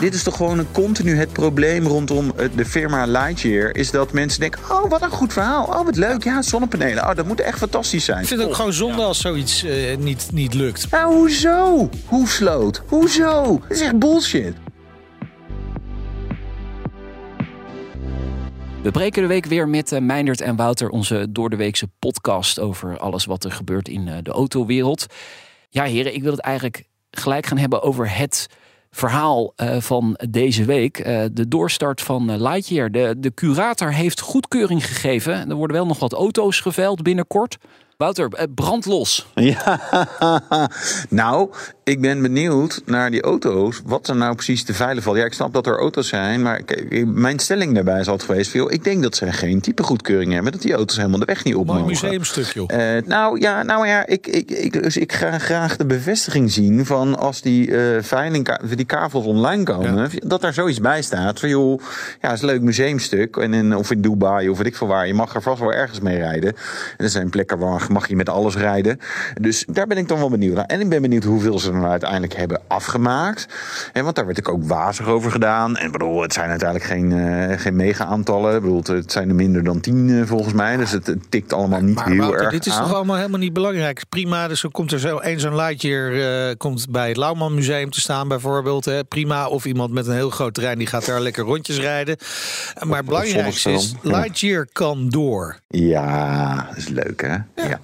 Dit is toch gewoon een continu het probleem rondom eh, de firma Lightyear. Is dat mensen denken: oh, wat een goed verhaal. Oh, wat leuk. Ja, zonnepanelen. Oh, dat moet echt fantastisch zijn. Ik vind het ook gewoon zonde als zoiets eh, niet, niet lukt. Nou, hoezo? Hoe sloot? Hoezo? Dat is echt bullshit. We breken de week weer met uh, Meindert en Wouter, onze door de weekse podcast over alles wat er gebeurt in uh, de autowereld. Ja, heren, ik wil het eigenlijk gelijk gaan hebben over het verhaal uh, van deze week. de doorstart van Lightyear. De, de curator heeft goedkeuring gegeven. Er worden wel nog wat auto's geveild binnenkort. Wouter, brandlos. Ja, nou, ik ben benieuwd naar die auto's. Wat er nou precies te veilig valt. Ja, ik snap dat er auto's zijn. Maar mijn stelling daarbij is altijd geweest: veel. ik denk dat ze geen type goedkeuring hebben. Dat die auto's helemaal de weg niet op mogen. Een museumstuk, joh. Uh, nou ja, nou ja ik, ik, ik, dus ik ga graag de bevestiging zien van als die uh, veiling, die kavels online komen. Ja. Dat daar zoiets bij staat. Van joh, ja, is een leuk museumstuk. En in, of in Dubai of weet ik veel waar. Je mag er vast wel ergens mee rijden. En er zijn plekken waar mag je met alles rijden. Dus daar ben ik dan wel benieuwd naar. En ik ben benieuwd hoeveel ze nou uiteindelijk hebben afgemaakt. En want daar werd ik ook wazig over gedaan. En bedoel, het zijn uiteindelijk geen, uh, geen mega-aantallen. Bedoel, het zijn er minder dan tien uh, volgens mij. Dus het, het, tikt allemaal niet maar, heel Wouter, erg Dit is aan. toch allemaal helemaal niet belangrijk. Prima, dus er komt er zo een zo'n Lightyear uh, komt bij het Lauwman Museum te staan bijvoorbeeld. Hè. Prima. Of iemand met een heel groot terrein die gaat daar lekker rondjes rijden. Maar het belangrijkste is, Lightyear kan door. Ja, dat is leuk hè? ja. ja.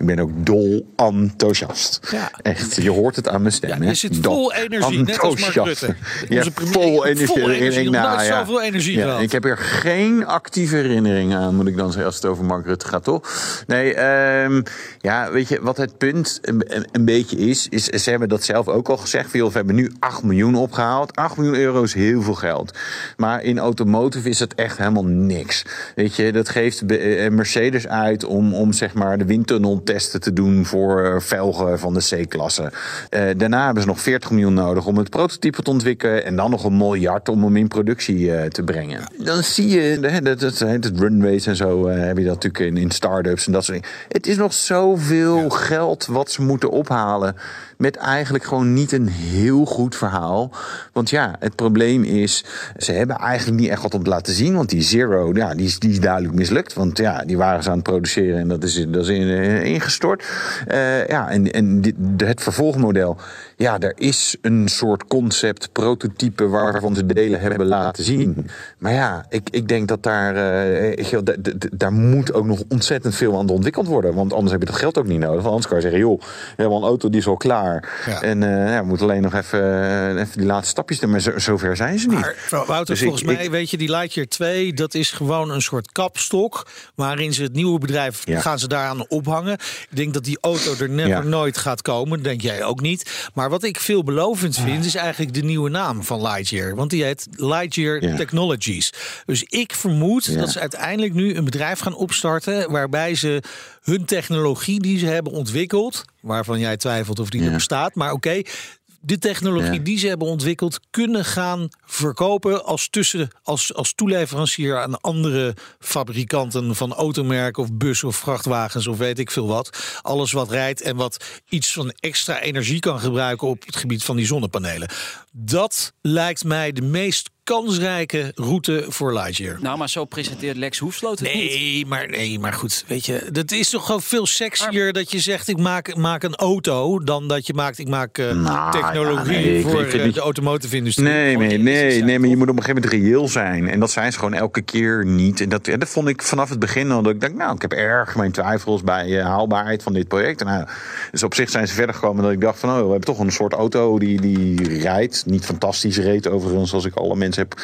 Ik ben ook dol enthousiast. Ja. Echt, je hoort het aan mijn stem. Ja, je zit vol energie, net als Mark Rutte. Ja, vol energie. Vol energie, nou, ja. zoveel energie ja. Ik heb er geen actieve herinnering aan, moet ik dan zeggen, als het over Mark Rutte gaat, toch? Nee, um, ja, weet je, wat het punt een, beetje is, is, ze hebben dat zelf ook al gezegd. Veel, we hebben nu 8 miljoen opgehaald. 8 miljoen euro is heel veel geld. Maar in automotive is het echt helemaal niks. Weet je, dat geeft Mercedes uit om, om zeg maar de windtunnel testen te doen voor velgen van de C-klasse. Uh, daarna hebben ze nog 40 miljoen nodig om het prototype te ontwikkelen. En dan nog een miljard om hem in productie uh, te brengen. Dan zie je, hè, dat, dat, het runways en zo uh, heb je dat natuurlijk in, in start-ups en dat soort dingen. Het is nog zoveel ja. geld wat ze moeten ophalen. Met eigenlijk gewoon niet een heel goed verhaal. Want ja, het probleem is, ze hebben eigenlijk niet echt wat om te laten zien. Want die Zero, ja, die is, die is duidelijk mislukt. Want ja, die waren ze aan het produceren en dat is, dat is in, ingestort. Uh, ja, en, en dit, het vervolgmodel. Ja, er is een soort concept, prototype waarvan ze delen hebben laten zien. Maar ja, ik, ik denk dat daar, uh, daar moet ook nog ontzettend veel aan ontwikkeld worden. Want anders heb je dat geld ook niet nodig. Want anders kan je zeggen, joh, we hebben een auto die is al klaar. Ja. En uh, ja, we moeten alleen nog even, uh, even die laatste stapjes doen. Maar zo, zover zijn ze niet. Maar Wouter, dus volgens ik, mij, ik, weet je, die Lightyear 2, dat is gewoon een soort kapstok. Waarin ze het nieuwe bedrijf, ja. gaan ze daaraan ophangen. Ik denk dat die auto er never ja. nooit gaat komen. Denk jij ook niet. Maar wat ik veelbelovend vind, is eigenlijk de nieuwe naam van Lightyear. Want die heet Lightyear Technologies. Dus ik vermoed dat ze uiteindelijk nu een bedrijf gaan opstarten. Waarbij ze hun technologie die ze hebben ontwikkeld, waarvan jij twijfelt of die ja. er bestaat, maar oké, okay, de technologie ja. die ze hebben ontwikkeld kunnen gaan verkopen als, tussen, als, als toeleverancier aan andere fabrikanten van automerken of bus of vrachtwagens of weet ik veel wat. Alles wat rijdt en wat iets van extra energie kan gebruiken op het gebied van die zonnepanelen. Dat lijkt mij de meest kansrijke route voor Lightyear. Nou, maar zo presenteert Lex Hoefsloot het nee, niet. Maar, nee, maar goed, weet je, dat is toch gewoon veel sexier maar... dat je zegt ik maak, maak een auto dan dat je maakt ik maak uh, nou, technologie ja, nee, voor uh, de automotive industrie. Nee, nee, nee, nee, maar je moet op een gegeven moment reëel zijn en dat zijn ze gewoon elke keer niet. En dat, dat vond ik vanaf het begin al dat ik dacht, nou, ik heb erg mijn twijfels bij uh, haalbaarheid van dit project. En, nou, dus op zich zijn ze verder gekomen dat ik dacht van, oh, we hebben toch een soort auto die, die rijdt, niet fantastisch reed overigens, als ik alle mensen heb,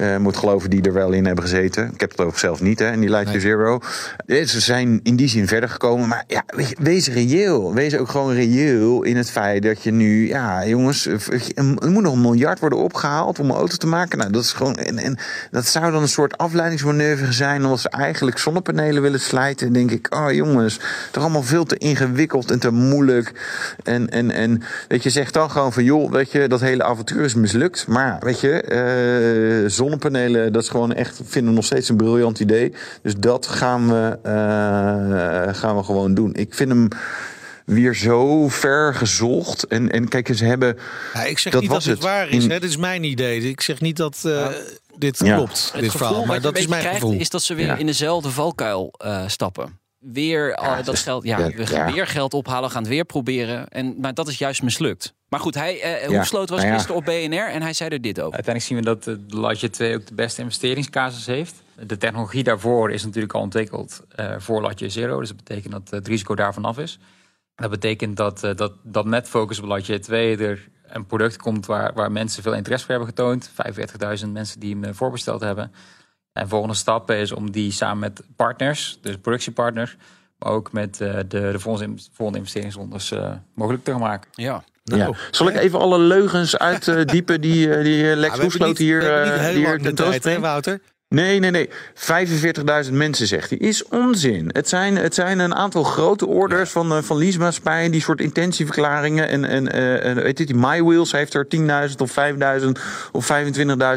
uh, moet geloven die er wel in hebben gezeten. Ik heb het ook zelf niet, hè, in die Lightyear Zero. Ze zijn in die zin verder gekomen. Maar ja, wees reëel. Wees ook gewoon reëel in het feit dat je nu, ja, jongens, er moet nog een miljard worden opgehaald om een auto te maken. Nou, dat is gewoon. En, en dat zou dan een soort afleidingsmanoeuvre zijn, omdat ze eigenlijk zonnepanelen willen slijten. denk ik, oh jongens, toch allemaal veel te ingewikkeld en te moeilijk. En, en, en weet je, zegt dan gewoon van, joh, weet je, dat hele avontuur is mislukt. Maar weet je, uh, zonnepanelen, dat is gewoon echt, vinden we nog steeds een briljant idee. Dus dat gaan we, uh, gaan we gewoon doen. Ik vind hem weer zo ver gezocht. En, en kijk, ze hebben. Ja, ik zeg niet dat het, waar is. Hè? Dit is mijn idee. Ik zeg niet dat. Uh, dit klopt, het dit verhaal. Maar dat is mijn krijgt, gevoel. is dat ze weer in dezelfde valkuil uh, stappen. Weer uh, dat geld, ja, we gaan weer geld ophalen, gaan het weer proberen. En, maar dat is juist mislukt. Maar goed, hij, uh, Hoefsloot was nou gisteren op BNR en hij zei er dit over. Uiteindelijk zien we dat de Latje 2 ook de beste investeringscasus heeft. De technologie daarvoor is natuurlijk al ontwikkeld uh, voor Latje Zero. Dus dat betekent dat het risico daarvan af is. Dat betekent dat, uh, dat, dat met focus op Latje 2 er een product komt waar, waar mensen veel interesse voor hebben getoond. 45.000 mensen die hem voorbesteld hebben. En volgende stap is om die samen met partners, dus productiepartners, maar ook met uh, de, de volgende investeringsrondes uh, mogelijk te maken. Ja. Nou, ja. Zal ik even alle leugens uitdiepen die, die Lex ja, Hoesloot hier, uh, hier tentoonbrengt? Wouter? Nee, nee, nee. 45.000 mensen, zegt hij. Is onzin. Het zijn, het zijn een aantal grote orders van, uh, van leasemaatschappijen. Die soort intentieverklaringen. En, en uh, weet je, die MyWheels heeft er 10.000 of 5.000 of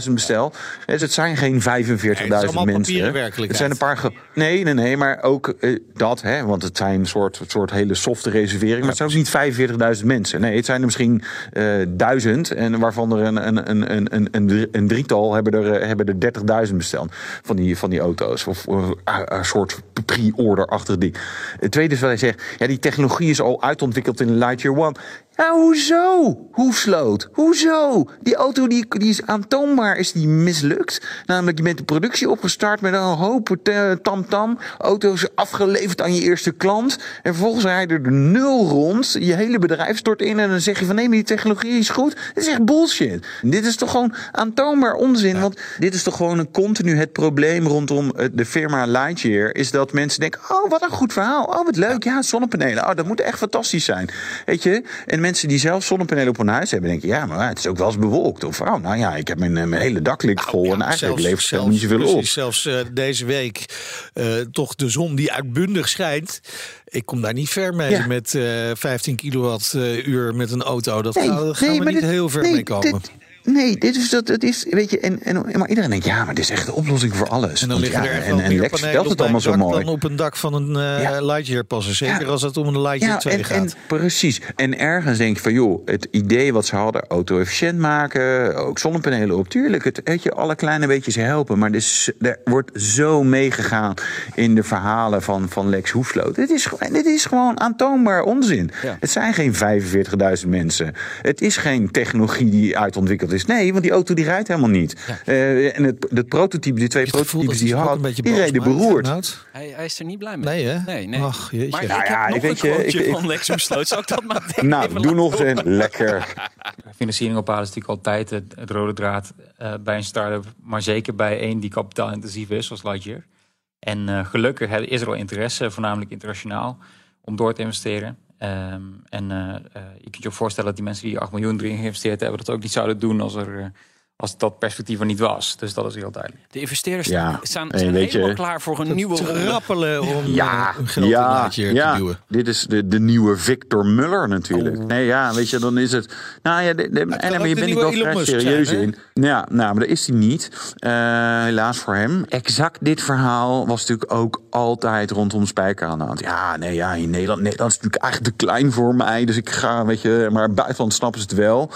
25.000 besteld. Dus het zijn geen 45.000 nee, mensen. Het zijn een paar. Nee, nee, nee. Maar ook uh, dat, hè. Want het zijn een soort, soort hele softe reserveringen. Maar het zijn ook niet 45.000 mensen. Nee, het zijn er misschien duizend. En waarvan er een, een, een, een, een, een drietal hebben er, hebben er 30.000 besteld van die, van die auto's. Of een soort pre-order-achtig ding. Het tweede is wat hij zegt, ja, die technologie is al uitontwikkeld in Lightyear One. Ja, hoezo? Hoefsloot. Hoezo? Die auto die, die is aantoonbaar, is die mislukt. Namelijk, je bent de productie opgestart met een hoop tamtam. -tam, auto's afgeleverd aan je eerste klant. En vervolgens rij je er de nul rond. Je hele bedrijf stort in. En dan zeg je van nee, maar die technologie is goed. Dit is echt bullshit. Dit is toch gewoon aantoonbaar onzin. Want dit is toch gewoon een continu het probleem rondom de firma Lightyear. Is dat mensen denken, oh, wat een goed verhaal. Oh, wat leuk. Ja, zonnepanelen. Oh, dat moet echt fantastisch zijn. Weet je? En mensen die zelf zonnepanelen op hun huis hebben, denken: ja, maar het is ook wel eens bewolkt. Of oh, nou ja, ik heb mijn, mijn hele dak ligt nou, vol en eigenlijk levert het niet zoveel op. Zelfs uh, deze week uh, toch de zon die uitbundig schijnt. Ik kom daar niet ver mee met uh, 15 kilowattuur met een auto. Dat nee, gaan, we niet dit, heel ver nee, mee komen. Dit, Nee, dit is, dat, het is, weet je, en, en, maar iedereen denkt, ja, maar dit is echt de oplossing voor alles. En dan liggen ja, er en, en Lex stelt het allemaal zo mooi. dan op een dak van een uh, ja. Lightyear passen. Zeker ja. als het om een Lightyear ja, 2 en, gaat. En, precies. En ergens denk je van, joh, het idee wat ze hadden, auto-efficiënt maken, ook zonnepanelen op. Tuurlijk, het, weet je, alle kleine beetjes helpen. Maar dus, er wordt zo meegegaan in de verhalen van, van Lex Hoefsloot. Dit is, dit is gewoon aantoonbaar onzin. Het zijn geen 45.000 mensen. Het is geen technologie die uitontwikkeld is. Nee, want die auto die rijdt helemaal niet. Ja. Uh, en het, het prototype, die twee prototypes die had, die reden beroerd. Hij, hij, is er niet blij mee. Nee, hè? Nee, nee. Ach, jeetje. Maar nou, ik ja, heb nog weet een je, ik, van Lexus Sloot. Zou ik dat maar Nou, doe nog eens een lekker. Financiering ophalen is natuurlijk altijd het, het rode draad uh, bij een start-up. Maar zeker bij één die kapitaalintensief is, zoals Lightyear. En uh, gelukkig is er al interesse, voornamelijk internationaal, om door te investeren. Um, en uh, uh, je kunt je ook voorstellen dat die mensen die 8 miljoen erin geïnvesteerd hebben, dat ook niet zouden doen als er. Als dat perspectief er niet was. Dus dat is heel duidelijk. De investeerders ja. staan, zijn helemaal je, klaar voor een nieuwe rappelen om ja, een geld ja, ja, te duwen. Dit is de, de nieuwe Victor Muller natuurlijk. Oh. Nee, ja, weet je, dan is het... Nou ja, de, de, en maar je bent ik wel vrij serieus zijn, in. Ja, nou, maar dat is hij niet. Uh, helaas voor hem. Exact dit verhaal was natuurlijk ook altijd rondom Spijker aan de hand. Ja, nee, ja, in Nederland, Nederland is natuurlijk eigenlijk te klein voor mij. Dus ik ga, weet je, maar buitenland snappen ze het wel.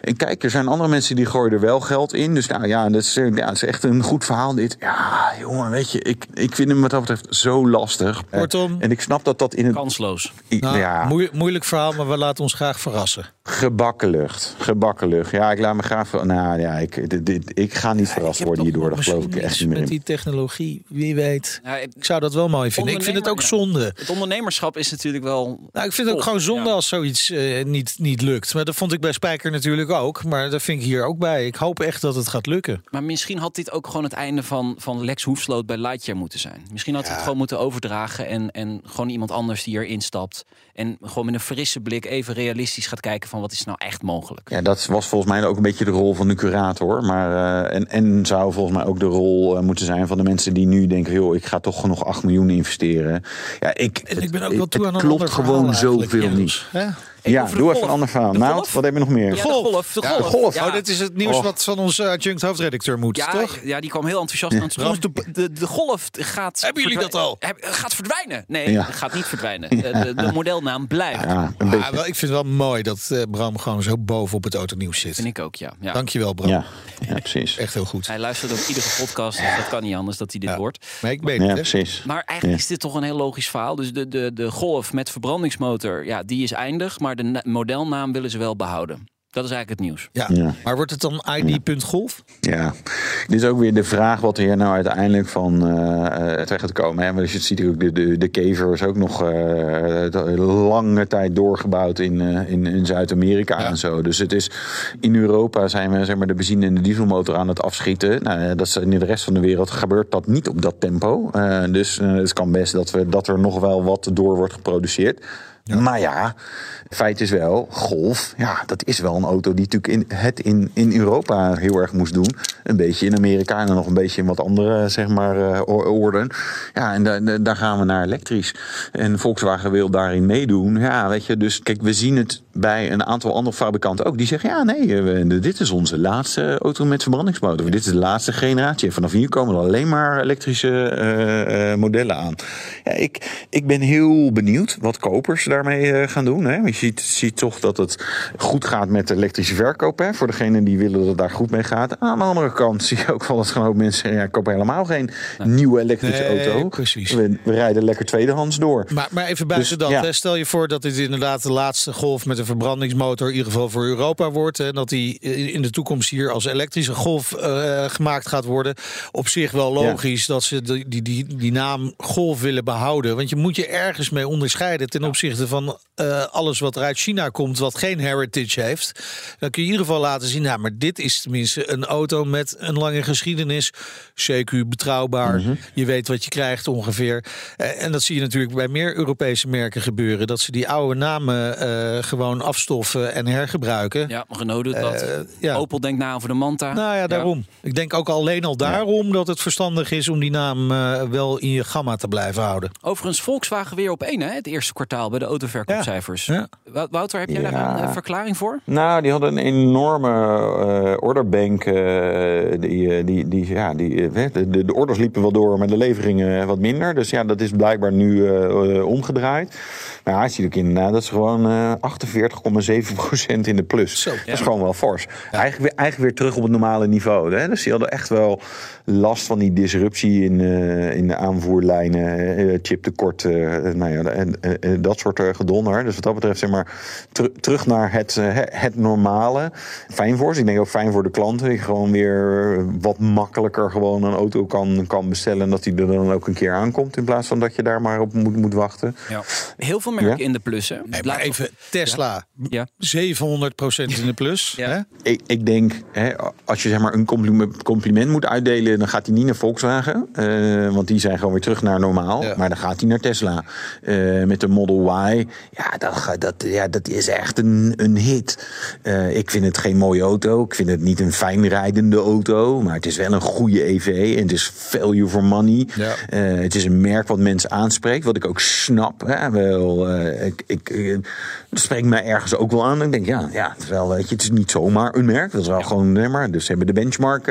En kijk, er zijn andere mensen die gooien er wel geld in. Dus nou ja, dat is, ja, dat is echt een goed verhaal dit. Ja, jongen, weet je, ik, ik vind hem wat dat betreft zo lastig. Kortom. En ik snap dat dat in het... Kansloos. Nou, ja. moeilijk verhaal, maar we laten ons graag verrassen. Gebakken lucht. Gebakken lucht. Ja, ik laat me graag... Nou ja, ik, dit, dit, ik ga niet verrast worden hierdoor. Dat geloof ik echt niet meer Met die technologie, wie weet. Ja, ik zou dat wel mooi vinden. Ik vind het ook zonde. Het ondernemerschap is natuurlijk wel... Nou, ik vind het ook gewoon zonde als zoiets uh, niet, niet lukt. Maar dat vond ik bij Spijker natuurlijk ook. Maar dat vind ik hier ook bij. Ik hoop hoop echt dat het gaat lukken. Maar misschien had dit ook gewoon het einde van, van Lex Hoefsloot bij Lightyear moeten zijn. Misschien had het gewoon moeten overdragen en, en gewoon iemand anders die erin stapt. En gewoon met een frisse blik even realistisch gaat kijken van wat is nou echt mogelijk. Ja, dat was volgens mij ook een beetje de rol van de curator. Maar, uh, en, en zou volgens mij ook de rol uh, moeten zijn van de mensen die nu denken: joh, ik ga toch nog 8 miljoen investeren. Ja, ik, en ik ben ook wel toe aan het klopt gewoon zoveel niet. Ja? Ja, doe even een ander verhaal. Nou, wat heb je nog meer? De golf. De golf. De golf. Ja. Oh, dit is het nieuws oh. wat van onze adjunct hoofdredacteur moet, ja, toch? Ja, die kwam heel enthousiast aan het ja. de, de, de, golf gaat... Hebben jullie dat al? Gaat verdwijnen. Nee, het gaat niet verdwijnen. De, de, modelnaam blijft. Ja, ah, wel, ik vind het wel mooi dat uh, Bram gewoon zo boven op het autonieuws zit. Vind ik ook, ja. ja. Dankjewel, Bram. Ja, ja, precies. Echt heel goed. Hij luistert ook iedere podcast, dus dat kan niet anders dat hij dit hoort. Maar ik weet het, precies. Maar eigenlijk is dit toch een heel logisch verhaal. Dus de, de, de golf met verbrandingsmotor, ja, die is eindig. Maar de modelnaam willen ze wel behouden. Dat is eigenlijk het nieuws. Ja. ja. Maar wordt het dan ID.golf? Ja. Dit is ook weer de vraag wat er hier nou uiteindelijk van uh, terecht gaat komen. Hè? Want je ziet ook de, de, de kever is ook nog uh, lange tijd doorgebouwd in, uh, in, in Zuid-Amerika ja. en zo. Dus het is in Europa zijn we zeg maar, de benzine- en de dieselmotor aan het afschieten. Nou, dat is, in de rest van de wereld gebeurt dat niet op dat tempo. dus het kan best dat, we, dat er nog wel wat door wordt geproduceerd. Maar ja, feit is wel, Golf, ja, dat is wel een auto die natuurlijk in, het in, in Europa heel erg moest doen. Een beetje in Amerika en nog een beetje in wat andere, zeg maar, uh, orden. Ja, en da, daar gaan we naar elektrisch. En Volkswagen wil daarin meedoen. Ja, weet je, dus kijk, we zien het bij een aantal andere fabrikanten ook. Die zeggen, ja, nee, we, dit is onze laatste auto met verbrandingsmotor. Dit is de laatste generatie. En vanaf hier komen er alleen maar elektrische uh, uh, modellen aan. Ja, ik, ik ben heel benieuwd wat kopers daarmee gaan doen. Hè. Je ziet, ziet toch dat het goed gaat met de elektrische verkoop. Hè, voor degenen die willen dat het daar goed mee gaat. Aan de andere kant zie je ook wel dat gewoon mensen. Ja, koop helemaal geen nieuwe elektrische nee, auto. Precies. We, we, rijden lekker tweedehands door. Maar, maar even buiten dus, dat. Ja. Stel je voor dat dit inderdaad de laatste golf met een verbrandingsmotor... in ieder geval voor Europa wordt. En dat die in de toekomst hier als elektrische golf uh, gemaakt gaat worden. Op zich wel logisch ja. dat ze die, die, die, die naam golf willen behouden. Want je moet je ergens mee onderscheiden... ten opzichte van uh, alles wat er uit China komt, wat geen heritage heeft, dan kun je in ieder geval laten zien, nou, maar dit is tenminste een auto met een lange geschiedenis. CQ betrouwbaar. Mm -hmm. Je weet wat je krijgt ongeveer. Uh, en dat zie je natuurlijk bij meer Europese merken gebeuren. Dat ze die oude namen uh, gewoon afstoffen en hergebruiken. Ja, Renault doet dat. ja. Opel denkt na over de Manta. Nou ja, daarom. Ja. Ik denk ook alleen al daarom ja. dat het verstandig is om die naam wel in je gamma te blijven houden. Overigens, Volkswagen weer op één, hè? Het eerste kwartaal bij de autoverkoopcijfers. Ja. Wouter, heb jij ja. daar een verklaring voor? Nou, die hadden een enorme uh, orderbank. Uh, die, die, die, ja, die, de, de, de, orders liepen wel door, maar de leveringen wat minder. Dus ja, dat is blijkbaar nu uh, omgedraaid. Maar hij ziet ook inderdaad dat is gewoon 48,7% in de plus. Zo, dat ja. is gewoon wel fors. Ja. Eigenlijk, weer, eigenlijk weer terug op het normale niveau. Hè? Dus die hadden echt wel last van die disruptie in, in de aanvoerlijnen, chiptekort, nou ja, en, dat soort gedonder. Dus wat dat betreft, zeg maar, ter, terug naar het, het normale. Fijn voor ze. Ik denk ook fijn voor de klanten. Ik gewoon weer wat makkelijker gewoon een auto kan, kan bestellen. En dat die er dan ook een keer aankomt. In plaats van dat je daar maar op moet, moet wachten. Ja. Heel veel merken ja? in de plus. Hè? Nee, maar even Tesla. Ja. 700% in de plus. ja. Hè? Ik, ik denk, hè, als je zeg maar een compliment, compliment moet uitdelen. Dan gaat hij niet naar Volkswagen. Uh, want die zijn gewoon weer terug naar normaal. Ja. Maar dan gaat hij naar Tesla. Uh, met de Model Y. Ja, dat, dat, ja, dat is echt een, een hit. Uh, ik vind het geen mooie auto. Ik vind het niet een fijn rijdende auto. Maar het is wel een goede EV. En het is value for money. Ja. Uh, het is een merk wat mensen aanspreekt. Wat ik ook snap. Hè? Wel, uh, ik, ik, dat spreekt mij ergens ook wel aan. Ik denk, ja, ja het, is wel, weet je, het is niet zomaar een merk. Dat is wel ja. gewoon, nee, maar. Dus ze hebben de benchmark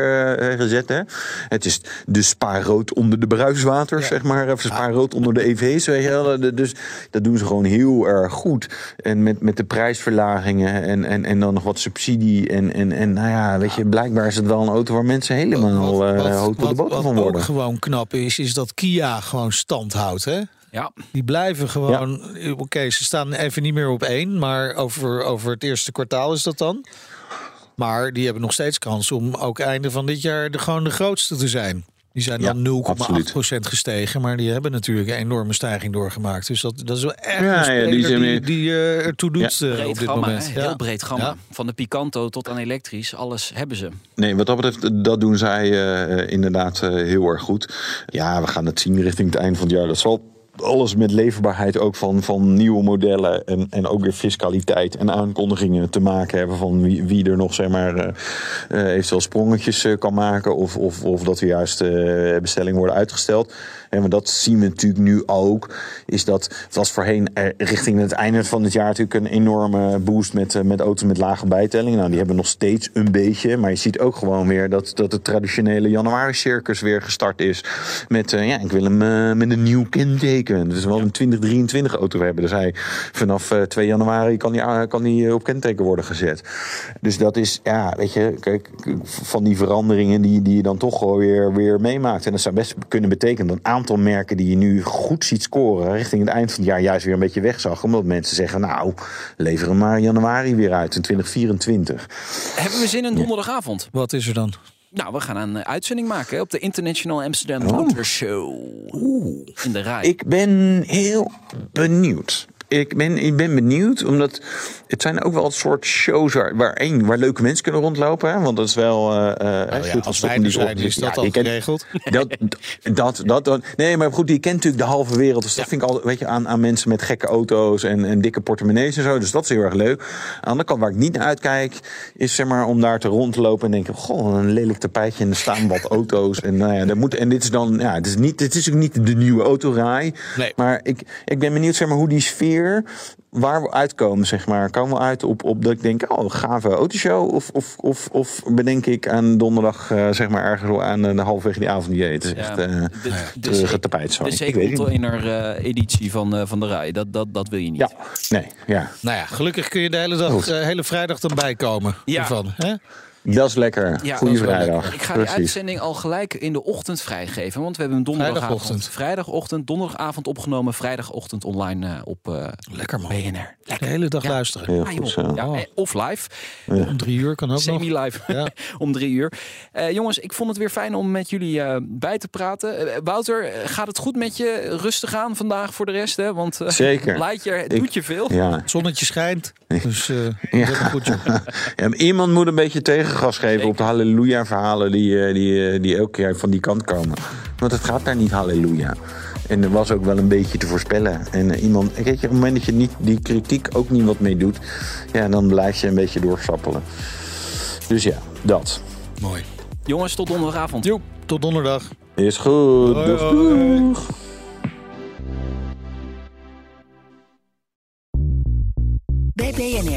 gezet. Hè? Het is de spaarrood onder de bruiswater, ja. zeg maar. Of spaarrood onder de EV's. Weet je wel. Dus dat doen ze gewoon heel erg goed. En met, met de prijsverlagingen en, en, en dan nog wat subsidie. En, en, en nou ja, weet je, blijkbaar is het wel een auto waar mensen helemaal hoog tot de boter van worden. Wat ook gewoon knap is, is dat Kia gewoon stand houdt, hè? Ja. Die blijven gewoon. Ja. Oké, okay, ze staan even niet meer op één, maar over, over het eerste kwartaal is dat dan. Maar die hebben nog steeds kans om ook einde van dit jaar de, gewoon de grootste te zijn. Die zijn dan 0,8% gestegen, maar die hebben natuurlijk een enorme stijging doorgemaakt. Dus dat, dat is wel echt ja, een ja, die, die, die uh, ertoe doet uh, op dit gamma, moment. Heel breed gamma. Van de Picanto tot aan elektrisch, alles hebben ze. Nee, wat dat betreft, dat doen zij uh, inderdaad heel erg goed. Ja, we gaan het zien richting het eind van het jaar. Dat zal alles met leverbaarheid ook van, van nieuwe modellen en, en ook weer fiscaliteit en aankondigingen te maken hebben van wie, wie er nog zeg maar uh, eventueel sprongetjes uh, kan maken of, of, of dat er juist bestellingen worden uitgesteld. En dat zien we natuurlijk nu ook. Is dat het was voorheen richting het einde van het jaar natuurlijk een enorme boost met, met auto's met lage bijtellingen. Nou, die hebben nog steeds een beetje. Maar je ziet ook gewoon weer dat, dat het traditionele januari-circus weer gestart is. Met ja, ik wil hem met een nieuw kenteken. Dus wel een 2023 auto hebben. Dus hij vanaf 2 januari kan die, kan die op kenteken worden gezet. Dus dat is, ja, weet je, kijk, van die veranderingen die, die je dan toch weer, weer meemaakt. En dat zou best kunnen betekenen dat een aantal merken die je nu goed ziet scoren, richting het eind van het jaar juist weer een beetje wegzag. Omdat mensen zeggen, nou, lever hem maar januari weer uit in 2024. Hebben we zin in donderdagavond? Wat is er dan? Nou, we gaan een uitzending maken op de International Amsterdam oh. Motor Show. Oeh. In de rij. Ik ben heel benieuwd ik ben, ik ben benieuwd, omdat het zijn ook wel een soort shows waar, waar, één, waar leuke mensen kunnen rondlopen. Hè? Want dat is wel. Uh, nou ja, als wij er zijn, is dat ja, al geregeld. Dat, dat, dat, dat, nee, maar goed, die kent natuurlijk de halve wereld. Dus dat vind ik al, weet je, aan, aan mensen met gekke auto's en, en dikke portemonnees en zo. Dus dat is heel erg leuk. Aan de andere kant, waar ik niet naar uitkijk, is zeg maar om daar te rondlopen en denken: goh, een lelijk tapijtje en er staan wat auto's. En, nou ja, dat moet, en dit is dan, ja, het is, niet, het is ook niet de nieuwe autorij. Nee. Maar ik, ik ben benieuwd zeg maar, hoe die sfeer waar we uitkomen, zeg maar. Komen we uit op, op dat ik denk, oh, gave autoshow? Of, of, of, of bedenk ik aan donderdag, uh, zeg maar, ergens aan de halfweg die avond die Het is echt uh, de, tapijt, sorry. De uh, editie van, van de rij, dat, dat, dat wil je niet. Ja, nee, ja. Nou ja, gelukkig kun je de hele dag, hele vrijdag erbij komen. Ja. Ervan, hè? Dat is lekker. Ja, Goeie vrijdag. Ik ga de uitzending al gelijk in de ochtend vrijgeven. Want we hebben een donderdagavond. Vrijdagochtend, donderdagavond opgenomen. Vrijdagochtend online uh, op uh, lekker man. BNR. Lekker. De hele dag luisteren. Ja, ah, ja, oh. of live. Om drie uur kan ook Semi-live. om drie uur. Uh, jongens, ik vond het weer fijn om met jullie bij te praten. Wouter, gaat het goed met je? Rustig aan vandaag voor de rest, hè? Want Zeker. Leidje doet je veel. Ja. Het zonnetje schijnt. Dus ja. goed. ja, iemand moet een beetje tegen gas geven op de halleluja-verhalen die, eh, die, eh, die elke keer van die kant komen. Want het gaat daar niet halleluja. En er was ook wel een beetje te voorspellen. En uh, iemand, weet je, op het moment dat je niet, die kritiek ook niet wat mee doet, ja, dan blijf je een beetje doorsappelen. Dus ja, dat. Mooi. Jongens, tot donderdagavond. Jo, tot donderdag. Is goed. Hoi, doeg. Bij